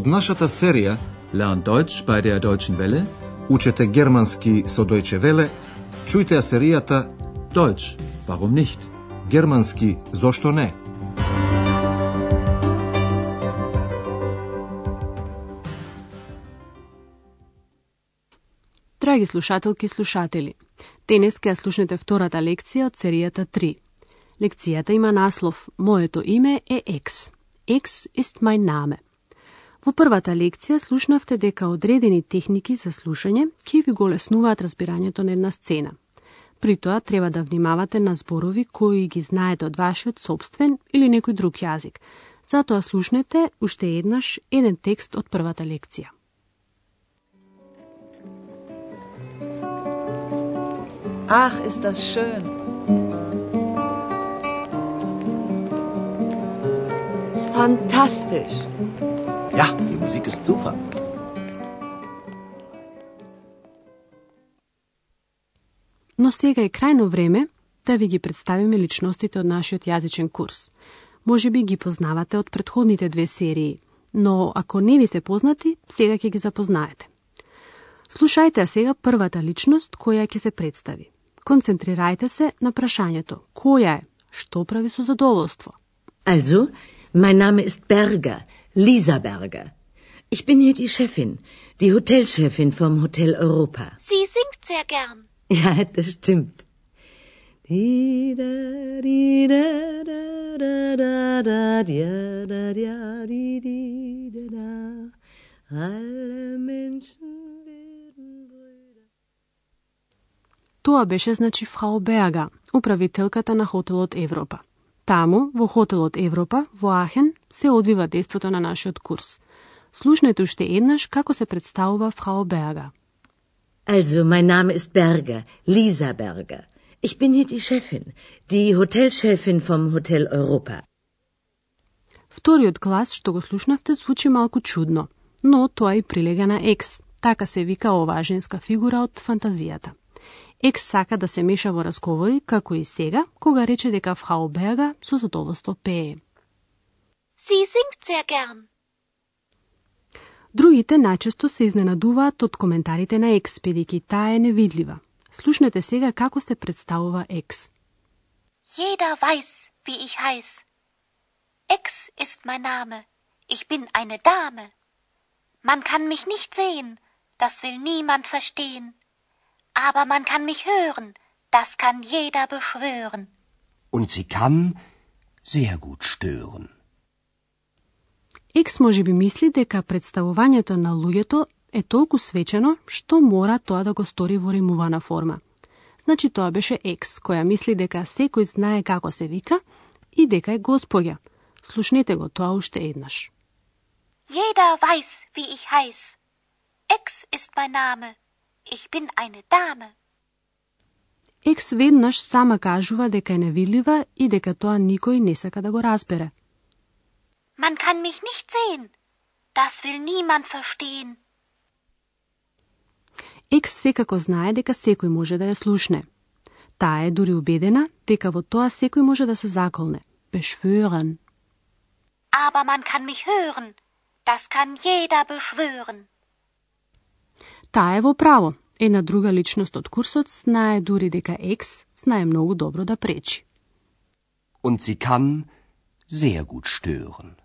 Од нашата серија Learn Deutsch bei der Deutschen Welle? Учете германски со Deutsche Welle, чујте ја серијата Deutsch, warum nicht? Германски зошто не? Драги слушателки и слушатели, денес ќе слушнете втората лекција од серијата 3. Лекцијата има наслов Моето име е Екс. Екс ist mein Name. Во првата лекција слушнавте дека одредени техники за слушање ќе ви го леснуваат разбирањето на една сцена. При тоа треба да внимавате на зборови кои ги знаете од вашиот собствен или некој друг јазик. Затоа слушнете уште еднаш еден текст од првата лекција. Ach, ist das schön. Fantastisch. Ja, die Musik ist super. Но сега е крајно време да ви ги представиме личностите од нашиот јазичен курс. Може би ги познавате од предходните две серии, но ако не ви се познати, сега ќе ги запознаете. Слушајте а сега првата личност која ќе се представи. Концентрирајте се на прашањето. Која е? Што прави со задоволство? Also, mein Name ist Berger, Lisa Berger. Ich bin hier die Chefin, die Hotelchefin vom Hotel Europa. Sie singt sehr gern. Ja, das stimmt. Di da di da da da da da dia da dia di di da da. Alle Menschen werden Brüder. Тоа беше значи Фрау Беага, управителката на хотелот Европа. Таму, во хотелот Европа, во Ахен, се одвива действото на нашиот курс. Слушнете уште еднаш како се представува Фрау Беага. Also, mein Name ist Berger, Lisa Berger. Ich bin hier die Chefin, die Hotelchefin vom Hotel Europa. Вториот глас што го слушнавте звучи малку чудно, но тоа и прилега на Екс, така се вика оваа женска фигура од фантазијата. Екс сака да се меша во разговори, како и сега, кога рече дека Фрау Берга со задоволство пее. Sie singt sehr gern. Другите најчесто се изненадуваат од коментарите на Екс, бидејќи таа е невидлива. Слушнете сега како се представува Екс. Jeder weiß, wie ich heiß. Ex ist mein Name. Ich bin eine Dame. Man kann mich nicht sehen, das will niemand verstehen. Aber man kann mich hören, das kann jeder beschwören. Und sie kann sehr gut stören. Екс може би мисли дека представувањето на луѓето е толку свечено што мора тоа да го стори во римувана форма. Значи тоа беше Екс, која мисли дека секој знае како се вика и дека е госпоѓа. Слушнете го тоа уште еднаш. Jeder weiß, wie ich heiß. Ex ist mein Name. Ich bin eine Dame. Екс веднаш сама кажува дека е невидлива и дека тоа никој не сака да го разбере. Man kann mich nicht sehen. Das will niemand verstehen. Екс секако знае дека секој може да ја слушне. Таа е дури убедена дека во тоа секој може да се заколне. Beschwören. Aber man kann mich hören. Das kann jeder beschwören. Таа е во право. Една друга личност од курсот знае дури дека Екс знае многу добро да пречи. Und sie kann sehr gut stören.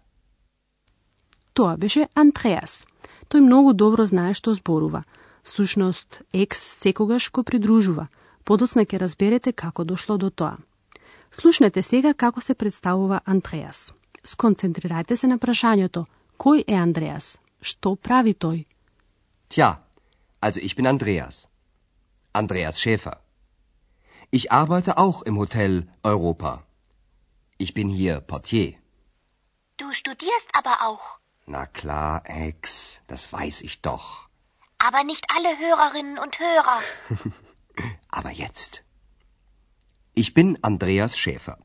Тоа беше Андреас. Тој многу добро знае што зборува. Сушност, екс секогаш го придружува. Подоцна ќе разберете како дошло до тоа. Слушнете сега како се представува Андреас. Сконцентрирајте се на прашањето. Кој е Андреас? Што прави тој? Tja, also ich bin Andreas. Andreas Schäfer. Ich arbeite auch im Hotel Europa. Ich bin hier Portier. Du studierst aber auch. Na klar, Ex, das weiß ich doch. Aber nicht alle Hörerinnen und Hörer. Aber jetzt. Ich bin Andreas Schäfer,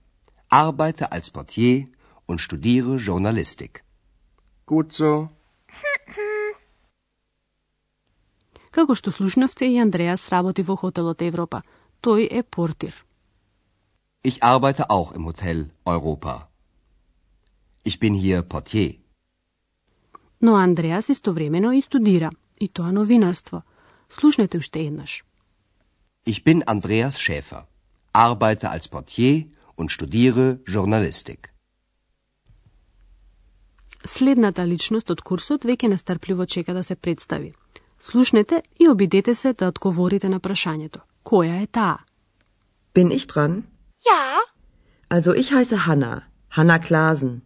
arbeite als Portier und studiere Journalistik. Gut so. Како што слушнавте и Андреас работи во хотелот Европа. Тој е портир. Ich arbeite auch im Hotel Europa. Ich bin hier Portier. Но Андреас истовремено и студира, и тоа новинарство. Слушнете уште еднаш. Ich bin Andreas Schäfer, arbeite als Portier und studiere Journalistik. Следната личност од курсот веќе нестрпливо чека да се представи. Слушнете и обидете се да одговорите на прашањето. Која е таа? Bin ich dran? Ja, Also ich heiße Hanna, Hanna Klasen.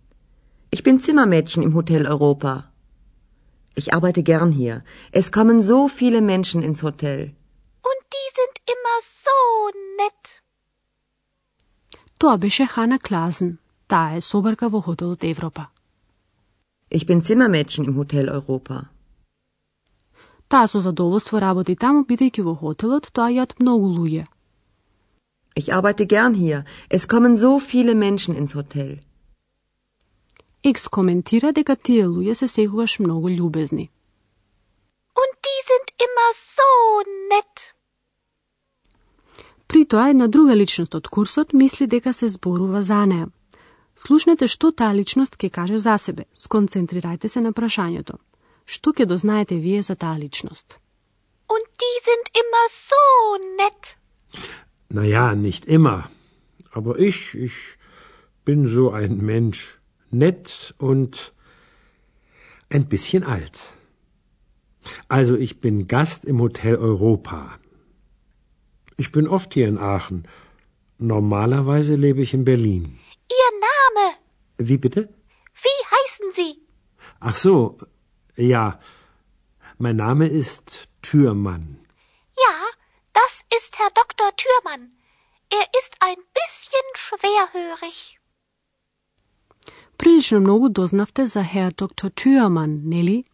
Ich bin Zimmermädchen im Hotel Europa. Ich arbeite gern hier. Es kommen so viele Menschen ins Hotel. und die sind immer so nett. Тоа беше Хана Клазен. Таа е собарка во хотелот Европа. Ich bin Zimmermädchen im Hotel Europa. Таа со задоволство работи таму, бидејќи во хотелот тоа јат многу луѓе. Ich arbeite gern hier. Es kommen so viele Menschen ins Hotel. Екс коментира дека тие луѓе се секогаш многу љубезни. Und die sind immer so nett. При тоа една друга личност од курсот мисли дека се зборува за неа. Слушнете што таа личност ќе каже за себе. Сконцентрирајте се на прашањето. Stücke doznajete wie za ta ličnost. Und die sind immer so nett. Naja, nicht immer. Aber ich, ich bin so ein Mensch. Nett und ein bisschen alt. Also ich bin Gast im Hotel Europa. Ich bin oft hier in Aachen. Normalerweise lebe ich in Berlin. Ihr Name? Wie bitte? Wie heißen Sie? Ach so, ja. Mein Name ist Türmann. Ja, das ist Herr Dr. Thürmann. Er ist ein bisschen schwerhörig. Прилично многу дознавте за хер доктор Тюерман, нели?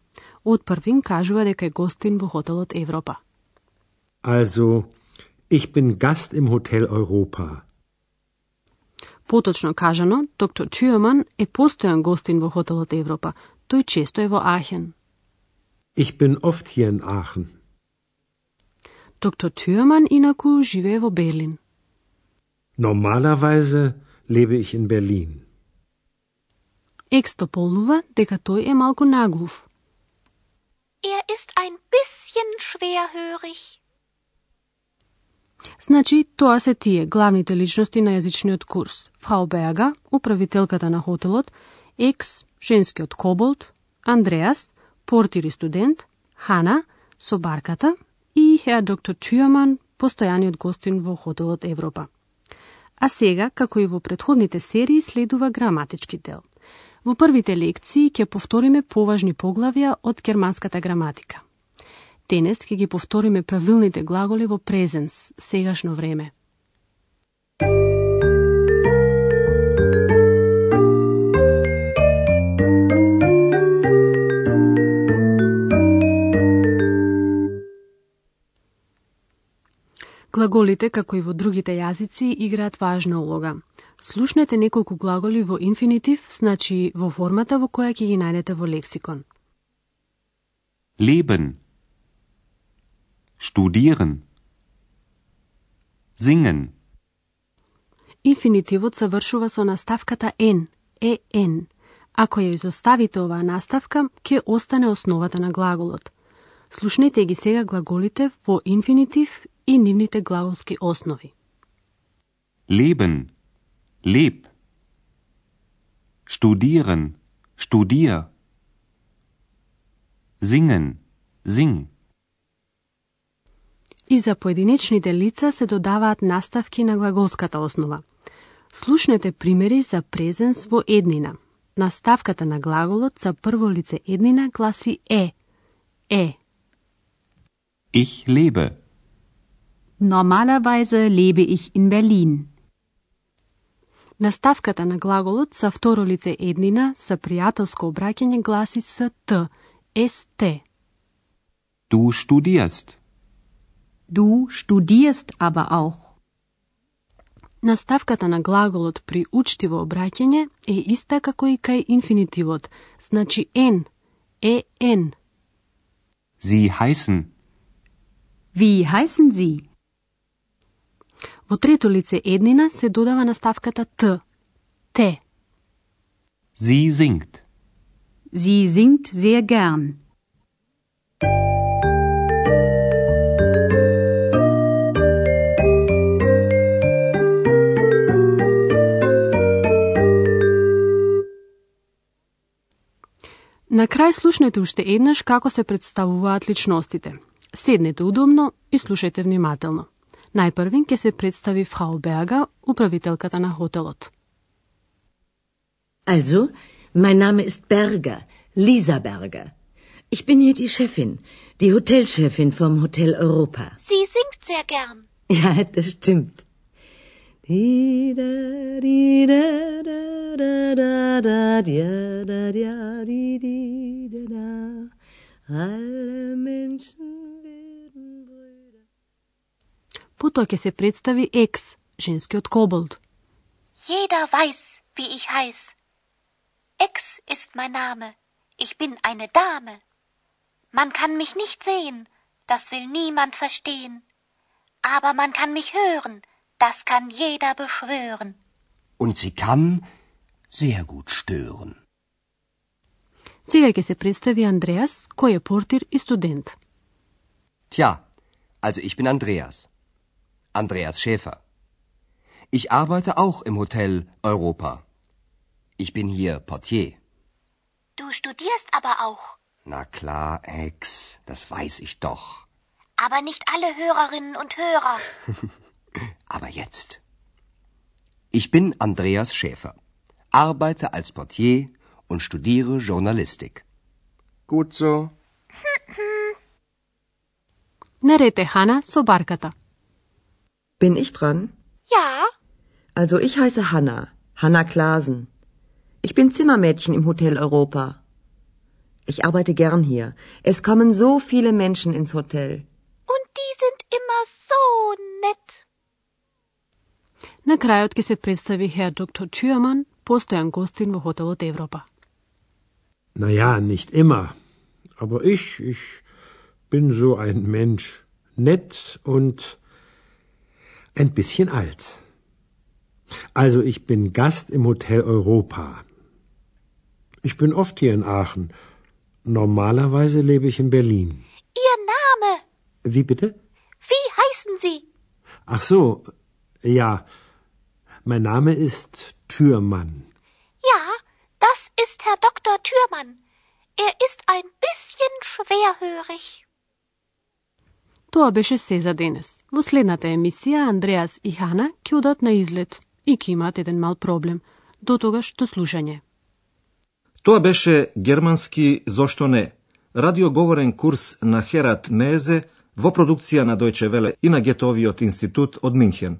Од првин кажува дека е гостин во хотелот Европа. Also, ich bin Gast im Hotel Europa. Поточно кажано, доктор Тюерман е постојан гостин во хотелот Европа. Тој често е во Ахен. Ich bin oft hier in Aachen. Доктор Тюерман инаку живее во Берлин. Normalerweise lebe ich in Berlin. Екс дополнува дека тој е малку наглув. Er ist ein bisschen schwerhörig. Значи, тоа се тие главните личности на јазичниот курс. Фрау Берга, управителката на хотелот, Екс, женскиот коболт, Андреас, портир и студент, Хана, собарката и хеа доктор Тюрман, постојаниот гостин во хотелот Европа. А сега, како и во предходните серии, следува граматички дел. Во првите лекции ќе повториме поважни поглавја од германската граматика. Денес ќе ги повториме правилните глаголи во презенс, сегашно време. Глаголите, како и во другите јазици, играат важна улога. Слушнете неколку глаголи во инфинитив, значи во формата во која ќе ги најдете во лексикон. Leben. Studieren. Singen. Инфинитивот се вршува со наставката n, en. Ако ја изоставите оваа наставка, ќе остане основата на глаголот. Слушнете ги сега глаголите во инфинитив и нивните глаголски основи. Leben. Leb. Studieren. Studier. Singen. Sing. И за поединечните лица се додаваат наставки на глаголската основа. Слушнете примери за презенс во еднина. Наставката на глаголот за прво лице еднина гласи е. Е. Ich lebe. Normalerweise lebe ich in Berlin. Наставката на глаголот за второ лице еднина за пријателско обраќање гласи с т, ст. Du studierst. Du studierst aber auch. Наставката на глаголот при учтиво обраќање е иста како и кај инфинитивот, значи en, е en. Sie heißen. Wie heißen Sie? Во трето лице еднина се додава наставката т, те. Sie singt. Sie singt sehr gern. На крај слушнете уште еднаш како се представуваат личностите. Седнете удобно и слушајте внимателно. Најпрвин ќе се представи Фрау Берга, управителката на хотелот. Also, mein Name ist Berger, Lisa Berger. Ich bin hier die Chefin, die Hotelchefin vom Hotel Europa. Sie singt sehr gern. Ja, das stimmt. Di Потоа ќе се представи Екс, женскиот коболд. Jeder weiß, wie ich heiß. Ex ist mein Name. Ich bin eine Dame. Man kann mich nicht sehen, das will niemand verstehen. Aber man kann mich hören, das kann jeder beschwören. Und sie kann sehr gut stören. Сега ќе се представи Андреас, кој е портир и студент. Tja, also ich bin Andreas. Andreas Schäfer. Ich arbeite auch im Hotel Europa. Ich bin hier Portier. Du studierst aber auch. Na klar, Ex, das weiß ich doch. Aber nicht alle Hörerinnen und Hörer. aber jetzt. Ich bin Andreas Schäfer, arbeite als Portier und studiere Journalistik. Gut so. Nerete Hanna Sobarkata. Bin ich dran? Ja, Also ich heiße Hanna, Hanna Klasen. Ich bin Zimmermädchen im Hotel Europa. Ich arbeite gern hier. Es kommen so viele Menschen ins Hotel. und die sind immer so nett. На крајот ќе се представи хер доктор Тюрман, постојан гостин во хотелот Европа. Na ja, nicht immer. Aber ich, ich bin so ein Mensch. Nett und ein bisschen alt. Also ich bin Gast im Hotel Europa. Ich bin oft hier in Aachen. Normalerweise lebe ich in Berlin. Ihr Name, Wie bitte? wie heißen Sie? Ach so, ja. Mein Name ist Türmann. Ja, das ist Herr Dr. Thürmann. Er ist ein bisschen schwerhörig. Тоа беше се за денес. Во следната емисија Андреас и Хана ќе одат на излет и ќе имаат еден мал проблем. До тогаш до слушање. Тоа беше германски Зошто не? Радиоговорен курс на Херат Мезе во продукција на Дојче Веле и на Гетовиот институт од Минхен.